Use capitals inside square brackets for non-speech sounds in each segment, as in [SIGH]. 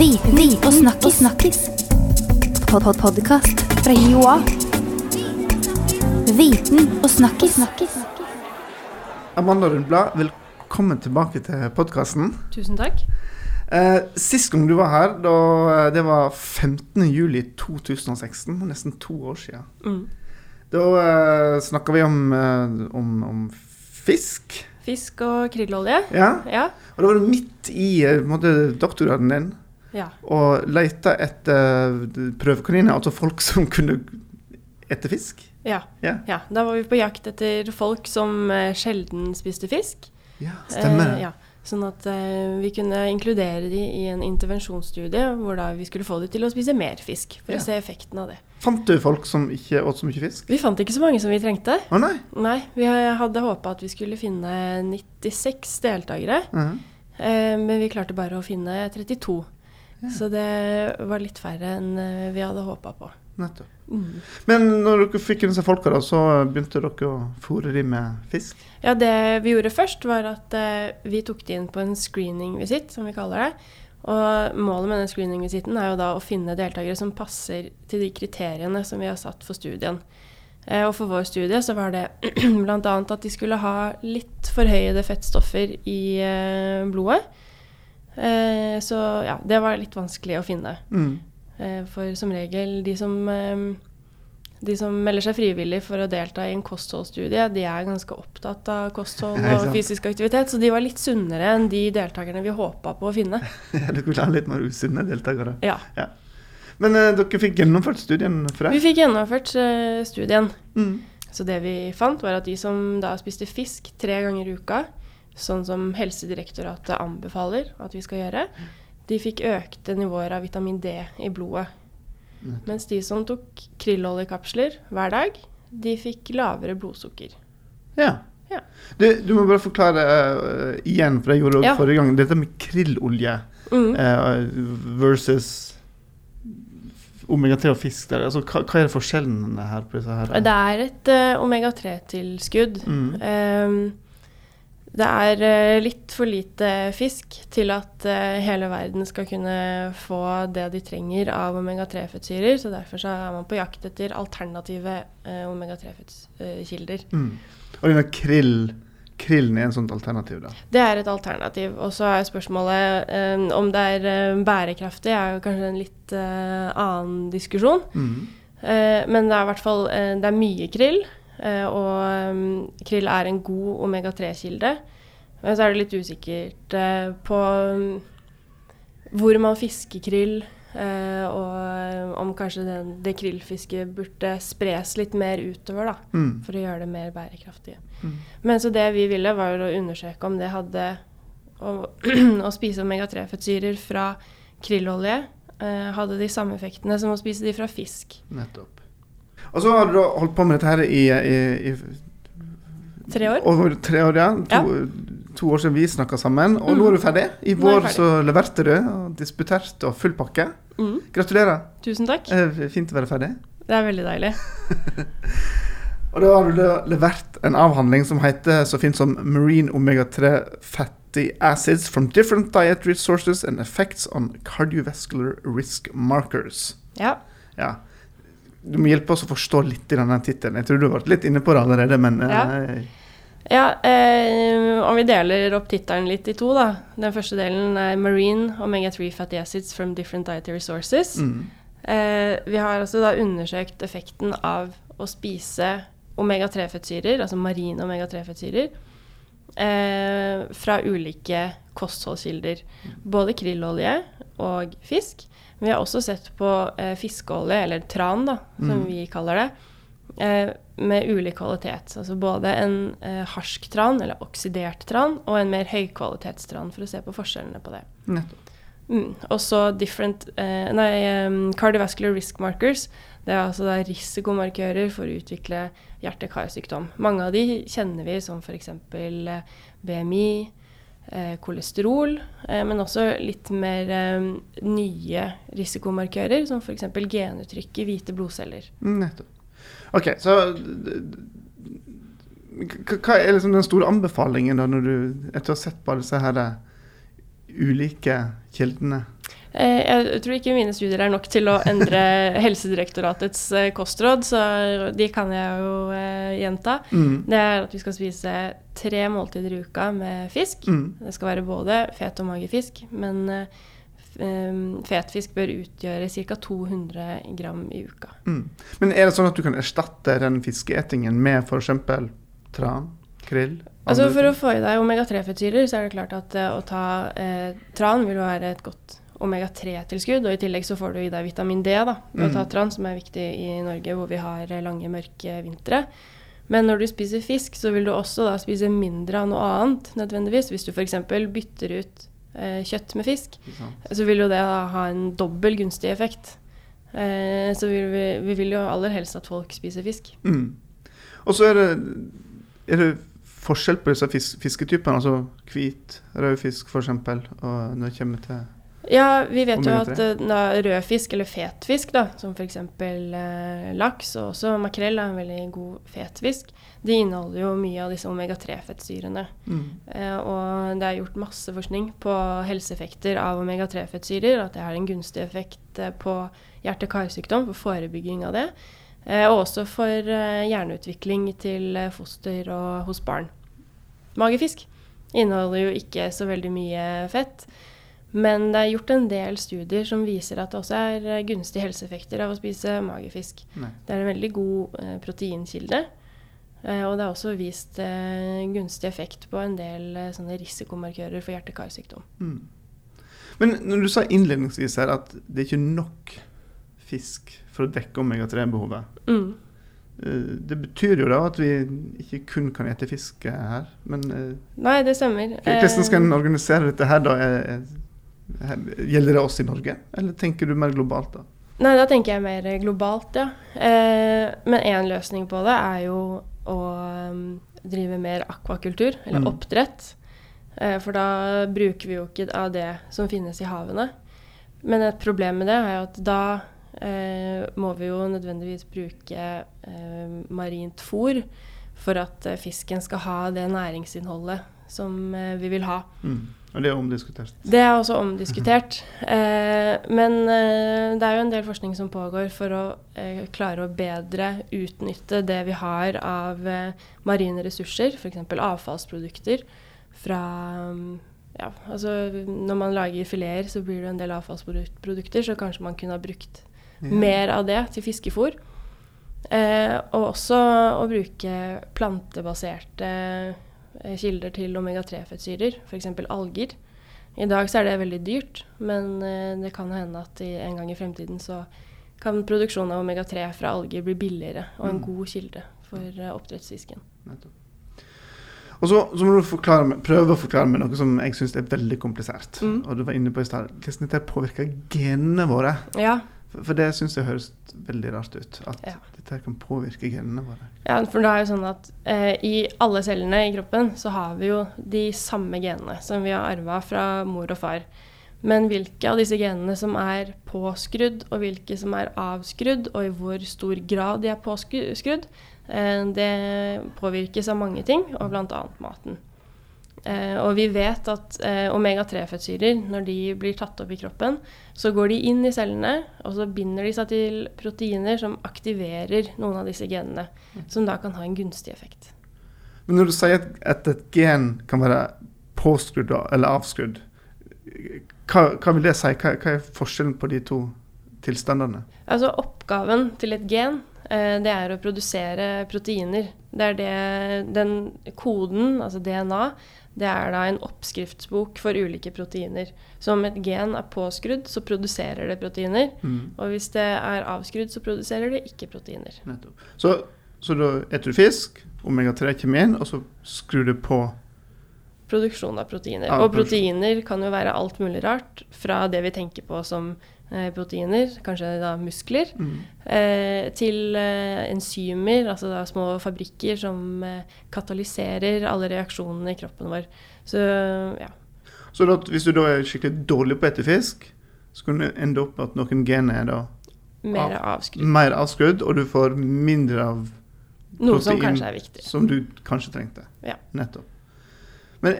Viten og snakkis. snakkis. Pod -pod Podkast fra Joa. Viten og snakkis. snakkis. Amanda Rundblad, velkommen tilbake til podkasten. Tusen takk. Eh, sist gang du var her, da, eh, det var 15. juli 2016. Nesten to år siden. Mm. Da eh, snakka vi om, eh, om, om fisk. Fisk og krillolje. Ja. Ja. Og da var du midt i eh, måte, doktorgraden din ja. og leita etter prøvekaniner, altså folk som kunne ete fisk. Ja. Ja, ja. Da var vi på jakt etter folk som eh, sjelden spiste fisk. ja stemmer. Eh, ja. Sånn at eh, vi kunne inkludere de i en intervensjonsstudie hvor da vi skulle få de til å spise mer fisk, for Ja. å se effekten av det. Fant du folk som ikke åt så mye fisk? Vi fant ikke så mange som vi trengte. Å nei? Nei, vi hadde håpa at vi skulle finne 96 deltakere, Mhm. eh, men vi klarte bare å finne 32. Ja. Så det var litt færre enn eh, vi hadde håpa på. Nettopp. Mm. Men når dere fikk inn disse folka, da, så begynte dere å fôre dem med fisk? Ja, det vi gjorde først, var at eh, vi tok dem inn på en screening-visitt, som vi kaller det. Og målet med den screening-visitten er jo da å finne deltakere som passer til de kriteriene som vi har satt for studien. Eh, og for vår studie så var det [CLEARS THROAT] bl.a. at de skulle ha litt forhøyede fettstoffer i eh, blodet. Eh, så ja, det var litt vanskelig å finne. Mm. Eh, For som regel, de som, eh, de som melder seg frivillig for å delta i en kostholdsstudie, de er ganske opptatt av kosthold [LAUGHS] og fysisk aktivitet, så de var litt sunnere enn de deltakerne vi håpa på å finne. [LAUGHS] dere ville ha litt mer usunne deltakere. Ja. Men eh, dere fikk gjennomført studien for Vi fikk gjennomført eh, studien. Mm. Så det vi fant, var at de som da spiste fisk tre ganger i uka, sånn som Helsedirektoratet anbefaler at vi skal gjøre, de fikk økte nivåer av vitamin D i blodet. Mens de som tok krilloljekapsler hver dag, de fikk lavere blodsukker. Ja. Ja. Du, du må bare forklare uh, igjen, for jeg gjorde det Ja. forrige gang, dette med krillolje Mm. uh, versus omega-3 og fisk. Der. Altså, hva, hva er forskjellen her på disse her? Det er et uh, omega-3-tilskudd. Mm. Ehm, det er eh, litt for lite fisk til at eh, hele verden skal kunne få det de trenger av omega-3-fettsyrer. Så derfor så er man på jakt etter alternative uh, omega-3-fettkilder. Mm. Og denne krill, krillen er en sånt alternativ, da? det er et alternativ. Og så er spørsmålet eh, om det er eh, bærekraftig, er jo kanskje en litt eh, annen diskusjon. Mm. Eh, men det er i hvert fall eh, det er mye krill, eh, og mm, krill er en god omega-3-kilde. Men så er det litt usikkert eh, på hvor man fisker krill, eh, og eh, om kanskje det, det krillfisket burde spres litt mer utover, da, Mm. for å gjøre det mer bærekraftig. Mm. Men så det vi ville, var å undersøke om det hadde Å, [CLEARS THROAT] å spise omega-3-fettsyrer fra krillolje eh, hadde de samme effektene som å spise de fra fisk. Nettopp. Og så har du holdt på med dette her i, i, i Tre år. over tre år, ja. To, to år siden vi snakka sammen. Og nå er du ferdig. I vår ferdig. så leverte du, og disputert og full pakke. Mm. Gratulerer. Tusen takk. Eh, Fint å være ferdig. Det er veldig deilig. [LAUGHS] Og da har du levert en avhandling som heter så fint som 'Marine omega-3 fatty acids from different diet resources and effects on cardiovascular risk markers'. Ja. Ja. Du må hjelpe oss å forstå litt i denne tittelen. Jeg tror du har vært litt inne på det allerede, men eh, ja eh, om vi deler opp tittelen litt i to, da. Den første delen er 'Marine omega-3 fatty acids from different dietary sources'. mm, Eh, vi har altså da undersøkt effekten av å spise omega-3-fettsyrer, altså marine omega-3-fettsyrer, eh, fra ulike kostholdskilder. Både krillolje og fisk. Men vi har også sett på eh, fiskeolje, eller tran, da, som Mm. vi kaller det, eh, med ulik kvalitet. Altså både en eh, harsk tran, eller oksidert tran, og en mer høykvalitetstran, for å se på forskjellene på det. nettopp. Mm. Og så different eh, Nei, um, cardiovascular risk markers. Det er altså risikomarkører for å utvikle hjerte-karsykdom. Mange av de kjenner vi som f.eks. Eh, BMI, eh, kolesterol, eh, men også litt mer nye risikomarkører, som f.eks. genuttrykk i hvite blodceller. Mm, Nettopp. OK, så Hva er liksom den store anbefalingen da, når du, etter å ha sett på disse her ulike kildene? Eh, Jeg tror ikke mine studier er nok til å endre [LAUGHS] Helsedirektoratets eh, kostråd, så de kan jeg jo eh, gjenta. Mm. Det er at vi skal spise tre måltider i uka med fisk. Mm. Det skal være både fet og mager fisk, men fetfisk fet fisk bør utgjøre ca. 200 gram i uka. Mm. Men er det sånn at du kan erstatte den fiskeetingen med f.eks. tran, krill? Altså For å få i deg omega-3-fettsyrer, så er det klart at uh, å ta uh, tran vil være et godt omega-3-tilskudd. Og i tillegg så får du i deg vitamin D da, ved å ta Mm. tran, som er viktig i Norge hvor vi har eh, lange, mørke vintre. Men når du spiser fisk, så vil du også da spise mindre av noe annet nødvendigvis. Hvis du f.eks. bytter ut eh, kjøtt med fisk, så vil jo det da ha en dobbel gunstig effekt. Eh, så vil vi, vi vil jo aller helst at folk spiser fisk. Mm. Og så er det, er det forskjell på disse fis fisketypene, altså hvit, rød fisk f.eks., og når det kommer til Ja, vi vet jo at eh, rød fisk, eller fet fisk, da, som f.eks. Eh, laks og også makrell er en veldig god fet fisk, de inneholder jo mye av disse omega-3-fettsyrene. mm. Eh, og det er gjort masse forskning på helseeffekter av omega-3-fettsyrer, at det har en gunstig effekt eh, på hjerte-karsykdom, for forebygging av det. Eh, og også for eh, hjerneutvikling til eh, foster og hos barn. Magefisk inneholder jo ikke så veldig mye fett. Men det er gjort en del studier som viser at det også er gunstige helseeffekter av å spise magefisk. Nei. Det er en veldig god eh, proteinkilde. Eh, og det er også vist eh, gunstig effekt på en del risikomarkører for hjerte-karsykdom. Mm. Men når du sa innledningsvis her at det er ikke nok fisk for å dekke omega-3-behovet, Mm. eh, det betyr jo da at vi ikke kun kan ete fisk her. Men eh, Nei, det stemmer. hvordan skal en Eh, organisere dette her, da? Er- er- Gjelder det oss i Norge, eller tenker du mer globalt, da? Nei, da tenker jeg mer globalt, ja. Men én løsning på det er jo å drive mer akvakultur, eller Mm. oppdrett. For da bruker vi jo ikke av det som finnes i havene. Men et problem med det er jo at da må vi jo nødvendigvis bruke eh, marint fôr for at eh, fisken skal ha det næringsinnholdet som eh, vi vil ha. Mm. Og det er omdiskutert. Det er også omdiskutert. Eh, men eh, det er jo en del forskning som pågår for å eh, klare å bedre utnytte det vi har av eh, marine ressurser, f.eks. avfallsprodukter fra ja, altså Når man lager fileter, så blir det en del avfallsprodukter, så kanskje man kunne ha brukt Ja. mer av det til fiskefôr. Eh, og også å bruke plantebaserte eh, kilder til omega-3-fettsyrer, f.eks. alger. I dag så er det veldig dyrt, men eh, det kan hende at i, en gang i fremtiden så kan produksjonen av omega-3 fra alger bli billigere og en Mm. god kilde for eh, oppdrettsfisken. Og så, så må du forklare prøve å forklare meg noe som jeg syns er veldig komplisert. Mm. Og du var inne på i stad. Hvordan dette påvirker genene våre. Ja, For, det syns jeg høres veldig rart ut. At Ja. dette kan påvirke genene våre. Ja, for det er jo sånn at eh, i alle cellene i kroppen så har vi jo de samme genene som vi har arva fra mor og far. Men hvilke av disse genene som er påskrudd, og hvilke som er avskrudd, og i hvor stor grad de er påskrudd, eh, det påvirkes av mange ting, og bl.a. maten. Eh, og vi vet at eh, omega-3-fettsyrer, når de blir tatt opp i kroppen, så går de inn i cellene, og så binder de seg til proteiner som aktiverer noen av disse genene, som da kan ha en gunstig effekt. Men når du sier at, et gen kan være påskrudd eller avskrudd, hva, hva vil det si? Hva, hva er forskjellen på de to tilstandene? Altså oppgaven til et gen, det er å produsere proteiner. Det er det, den koden, altså DNA, det er da en oppskriftsbok for ulike proteiner. Så om et gen er påskrudd, så produserer det proteiner. Mm. Og hvis det er avskrudd, så produserer det ikke proteiner. Nettopp. Så, så da spiser du fisk, omega-3 kommer inn, og så skrur du på Produksjon av proteiner. Og proteiner kan jo være alt mulig rart. Fra det vi tenker på som eh, proteiner, kanskje da muskler, mm. eh, til eh, enzymer, altså da små fabrikker som katalyserer alle reaksjonene i kroppen vår. Så ja. Så da, hvis du da er skikkelig dårlig på å spise fisk, så kan du ende opp med at noen gener er da Mer Av- avskrudd. mer avskrudd, og du får mindre av Noe som protein kanskje er viktig. som du kanskje trengte. Ja. Nettopp. Men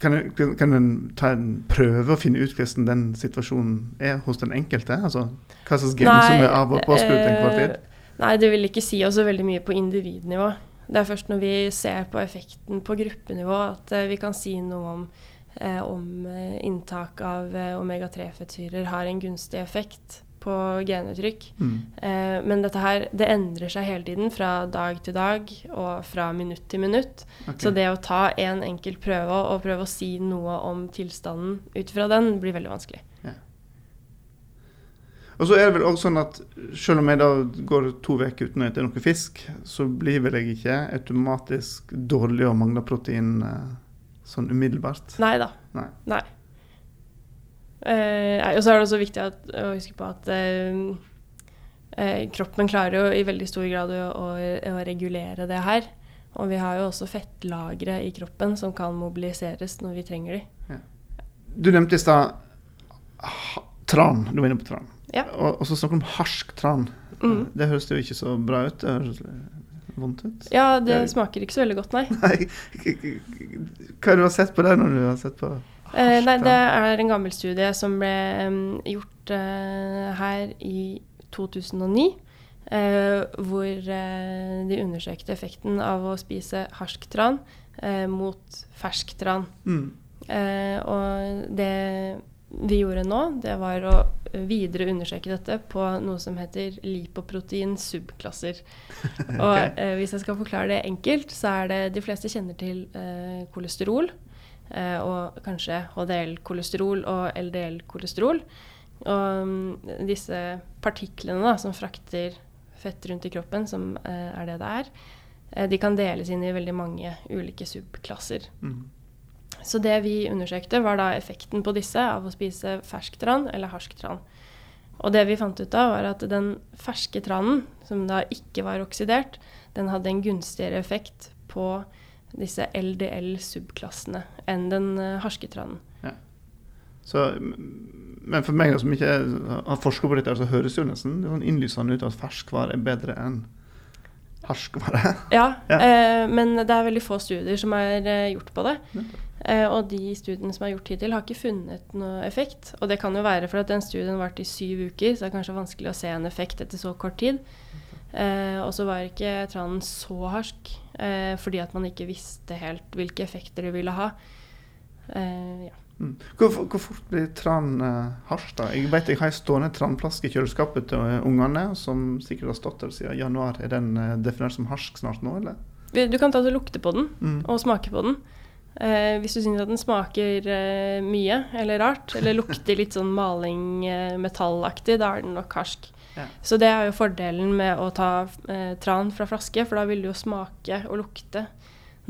kan, kan, en ta en prøve å finne ut hvordan den situasjonen er hos den enkelte? Altså hva slags gen som er av og påskrudd til enhver tid? Nei, det vil ikke si oss så veldig mye på individnivå. Det er først når vi ser på effekten på gruppenivå at eh, vi kan si noe om eh, om eh, inntak av eh, omega-3-fettsyrer har en gunstig effekt på genuttrykk. Mm. Eh, men dette her, det endrer seg hele tiden fra dag til dag og fra minutt til minutt. Okay. Så det å ta en enkelt prøve og prøve å si noe om tilstanden ut fra den, blir veldig vanskelig. Og så er det vel også sånn at selv om jeg da går to uker uten å spise noe fisk, så blir vel jeg ikke automatisk dårlig og mangler protein eh, sånn umiddelbart. Nei da. Nei. Eh, og så er det også viktig at, å huske på at eh, eh, kroppen klarer jo i veldig stor grad å, å, å regulere det her. Og vi har jo også fettlagre i kroppen som kan mobiliseres når vi trenger de. Du nevnte i stad tran. Du var inne på tran. Ja. Og, og så snakker du om harsk tran. Mm. Det høres jo ikke så bra ut. Det høres vondt ut. Ja, det smaker ikke så veldig godt, nei. [LAUGHS] Nei, hva har du sett på det når du har sett på Eh, nei, det er en gammel studie som ble um, gjort uh, her i 2009. Uh, hvor uh, de undersøkte effekten av å spise harsk tran eh, mot fersk tran. Mm. Eh, og det vi gjorde nå, det var å videre undersøke dette på noe som heter lipoprotein subklasser. [LAUGHS] Og Ok. eh, hvis jeg skal forklare det enkelt, så er det de fleste kjenner til eh, kolesterol. Eh, og kanskje HDL-kolesterol og LDL-kolesterol. Og mm, disse partiklene da, som frakter fett rundt i kroppen, som eh, er det det er, eh, de kan deles inn i veldig mange ulike subklasser. Mm. Så det vi undersøkte, var da effekten på disse av å spise fersk tran eller harsk tran. Og det vi fant ut av, var at den ferske tranen, som da ikke var oksidert, den hadde en gunstigere effekt på disse LDL-subklassene enn den eh, harske tranen. Så, men for meg som ikke har forska på dette, så høres jo nesten sånn innlysende ut at ferskvare er bedre enn harskvare. [LAUGHS] Ja, Ja. Eh, men det er veldig få studier som er eh, gjort på det. Eh, og de studiene som er gjort hittil, har ikke funnet noe effekt. Og det kan jo være for at den studien varte i syv uker, så det er kanskje vanskelig å se en effekt etter så kort tid. Eh, og så var ikke tranen så harsk, eh, fordi at man ikke visste helt hvilke effekter det ville ha. Eh, ja. Mm. Hvor, hvor fort blir tran eh, hasj? da? Jeg vet jeg har en stående tranflaske i kjøleskapet til eh, ungene, som sikkert har stått der siden januar. Er den eh, definert som harsk snart nå, eller? Du kan ta og lukte på den. Mm. og smake på den. Eh, hvis du syns at den smaker eh, mye eller rart, eller [LAUGHS] lukter litt sånn maling eh, metallaktig, da er den nok harsk. Ja. Så det er jo fordelen med å ta eh, tran fra flaske, for da vil det jo smake og lukte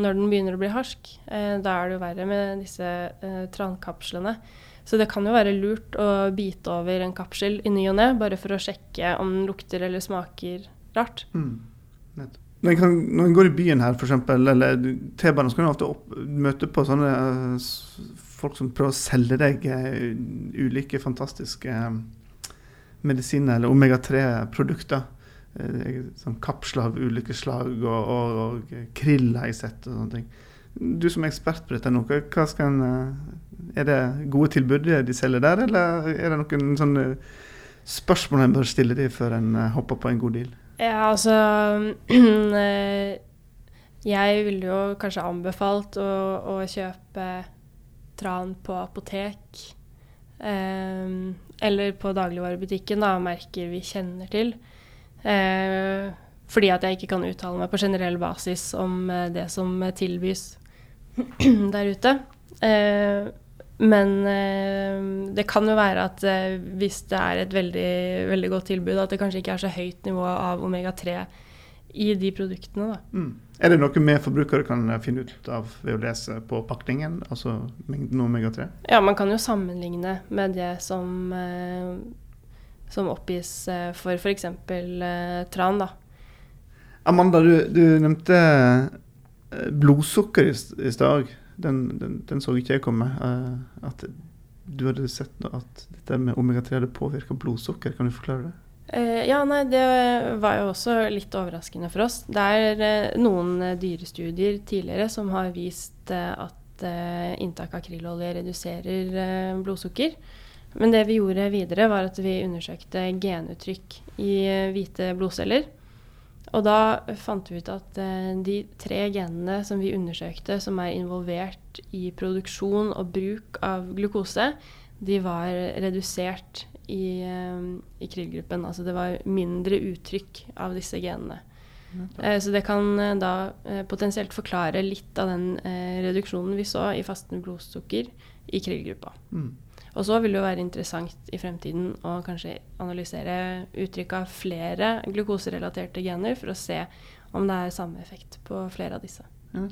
når den begynner å bli harsk. Eh, da er det jo verre med disse eh, trankapslene. Så det kan jo være lurt å bite over en kapsel i ny og ne, bare for å sjekke om den lukter eller smaker rart. Mm. Nettopp. Når en, en går i byen her, f.eks., eller T-banen, så kan du ofte opp, møte på sånne eh, folk som prøver å selge deg eh, ulike fantastiske eh, medisiner eller omega-3-produkter. Eh, sånn kapsler av ulike slag og, og, og krill har jeg sett og sånne ting. Du som er ekspert på dette nå, hva skal en, er det gode tilbud de selger der, eller er det noen sånne spørsmål en bør stille dem før en hopper på en god deal? Ja, altså [CLEARS THROAT] eh, Jeg ville jo kanskje anbefalt å, å kjøpe tran på apotek. Um, eller på dagligvarebutikken, da, merker vi kjenner til. Uh, fordi at jeg ikke kan uttale meg på generell basis om det som tilbys [CLEARS THROAT] der ute. Eh, men eh, det kan jo være at eh, hvis det er et veldig, veldig godt tilbud, at det kanskje ikke er så høyt nivå av omega-3 i de produktene. Mm. Er det noe vi forbrukere kan finne ut av ved å lese på pakningen, altså mengden omega-3? Ja, man kan jo sammenligne med det som, eh, som oppgis for f.eks. Tran. Da. Amanda, du, du nevnte blodsukker i, i stad. Den, den, den så ikke jeg komme. Uh, at du hadde sett at dette med omega-3 hadde påvirka blodsukker. Kan du forklare det? Eh, ja, nei, det var jo også litt overraskende for oss. Det er eh, noen dyrestudier tidligere som har vist at inntak av krillolje reduserer blodsukker. Men det vi gjorde videre, var at vi undersøkte genuttrykk i hvite blodceller. Og da fant vi ut at eh, de tre genene som vi undersøkte, som er involvert i produksjon og bruk av glukose, de var redusert i, eh, i krillgruppen. Altså det var mindre uttrykk av disse genene. Eh, Så det kan da potensielt forklare litt av den reduksjonen vi så i fastende blodsukker i krillgruppa. Mm. Og så vil det jo være interessant i fremtiden å kanskje analysere uttrykk av flere glukoserelaterte gener for å se om det er samme effekt på flere av disse. Ja.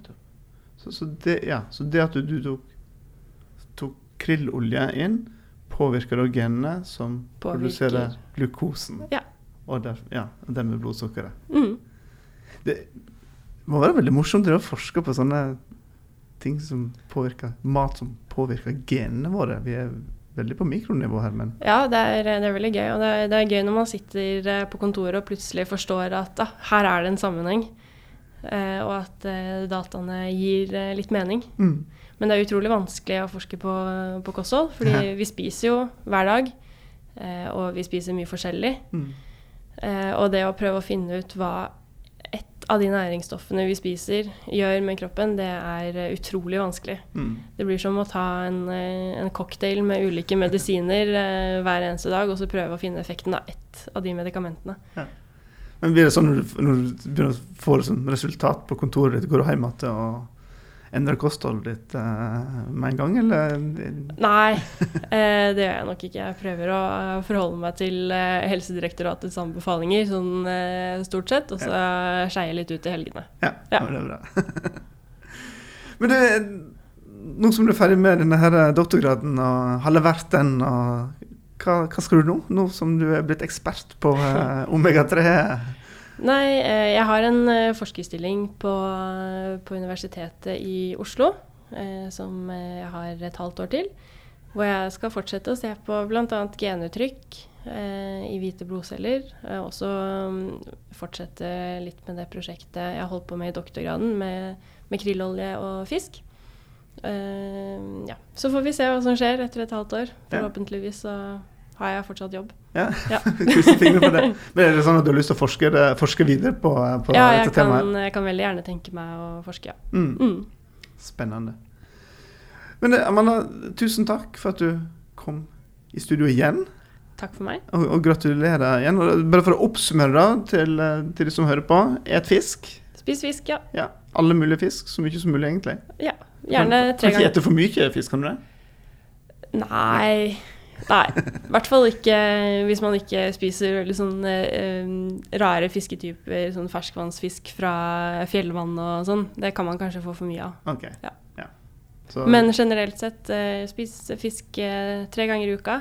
Så, så, det, ja, så det at du, du tok, tok krillolje inn, påvirker da genene som Påvirker. produserer glukosen. Ja. Og der, ja, dermed blodsukkeret. Mm. Det må være veldig morsomt å forske på sånne ting som påvirker mat som påvirker genene våre. Vi er veldig på mikronivå her, men Ja, det er, det er veldig gøy. Og det er, det er gøy når man sitter eh, på kontoret og plutselig forstår at ah, her er det en sammenheng. Eh, og at eh, dataene gir litt mening. mm. Men det er utrolig vanskelig å forske på, på kosthold, fordi Ja. vi spiser jo hver dag. Eh, og vi spiser mye forskjellig. Mm. Eh, og det å prøve å finne ut hva av de næringsstoffene vi spiser, gjør med kroppen, det er eh, utrolig vanskelig. Mm. Det blir som å ta en, eh, en cocktail med ulike medisiner eh, hver eneste dag, og så prøve å finne effekten av ett av de medikamentene. Men blir det sånn når du, når du begynner å få liksom resultat på kontoret ditt, går du hjem igjen og endrer kostholdet ditt uh, med en gang, eller? Nei, eh, det gjør jeg nok ikke. Jeg prøver å eh, forholde meg til Helsedirektoratets anbefalinger sånn stort sett, og så skeie litt ut i helgene. Ja, Ja. ja. det er bra. [LAUGHS] Men det, nå som du er ferdig med denne her doktorgraden og har levert den, og hva, hva skal du nå? Nå som du er blitt ekspert på eh, omega-3? Nei, eh, jeg har en eh, forskerstilling på, på Universitetet i Oslo, eh, som eh, jeg har et halvt år til. Hvor jeg skal fortsette å se på bl.a. genuttrykk eh, i hvite blodceller. Og også mm, fortsette litt med det prosjektet jeg holdt på med i doktorgraden, med, med krillolje og fisk. Eh, ja. Så får vi se hva som skjer etter et halvt år. Forhåpentligvis så har jeg fortsatt jobb. Ja, Ja. [LAUGHS] krysser fingrene for det. [LAUGHS] Men er det sånn at du har lyst til å forske, forske videre på, på Ja, dette temaet? Ja, jeg kan veldig gjerne tenke meg å forske, ja. Mm. Mm. Spennende. Men eh, Amanda, tusen takk for at du kom i studio igjen. Takk for meg. Og, og gratulerer igjen. Bare for å oppsummere da, til, eh, til de som hører på. Et fisk. Spis fisk, ja. Ja, Alle mulige fisk. Så mye som mulig, egentlig. ja. Gjerne tre ganger. Kan ikke spise for mye fisk, kan du det? Nei. Nei. I hvert fall ikke hvis man ikke spiser veldig sånn eh, rare fisketyper, sånn ferskvannsfisk fra fjellvann og sånn. Det kan man kanskje få for mye av. Ok. Ja. Så, Men generelt sett, eh, spis fisk eh, tre ganger i uka.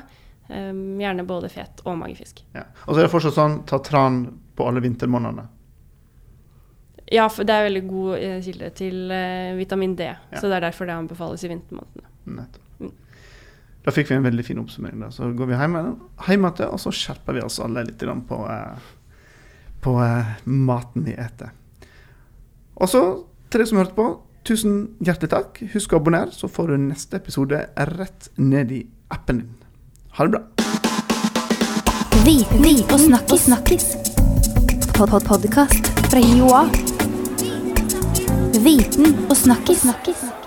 Eh, gjerne både fet og magefisk. ja. Og så er det fortsatt sånn ta tran på alle vintermånedene. Ja, for det er veldig god eh, kilde til eh, vitamin D. Ja. Så det er derfor det anbefales i vintermånedene. Nettopp. Da fikk vi en veldig fin oppsummering. Da. Så går vi hjem, hjem igjen, og så skjerper vi oss alle litt på, eh, på eh, maten vi eter. Og så, til deg som hørte på, tusen hjertelig takk. Husk å abonnere, så får du neste episode rett ned i appen din. Ha det bra. Viten og snakkis. snakkis. Pod -pod Podkast fra Joa. Viten og snakkis. snakkis.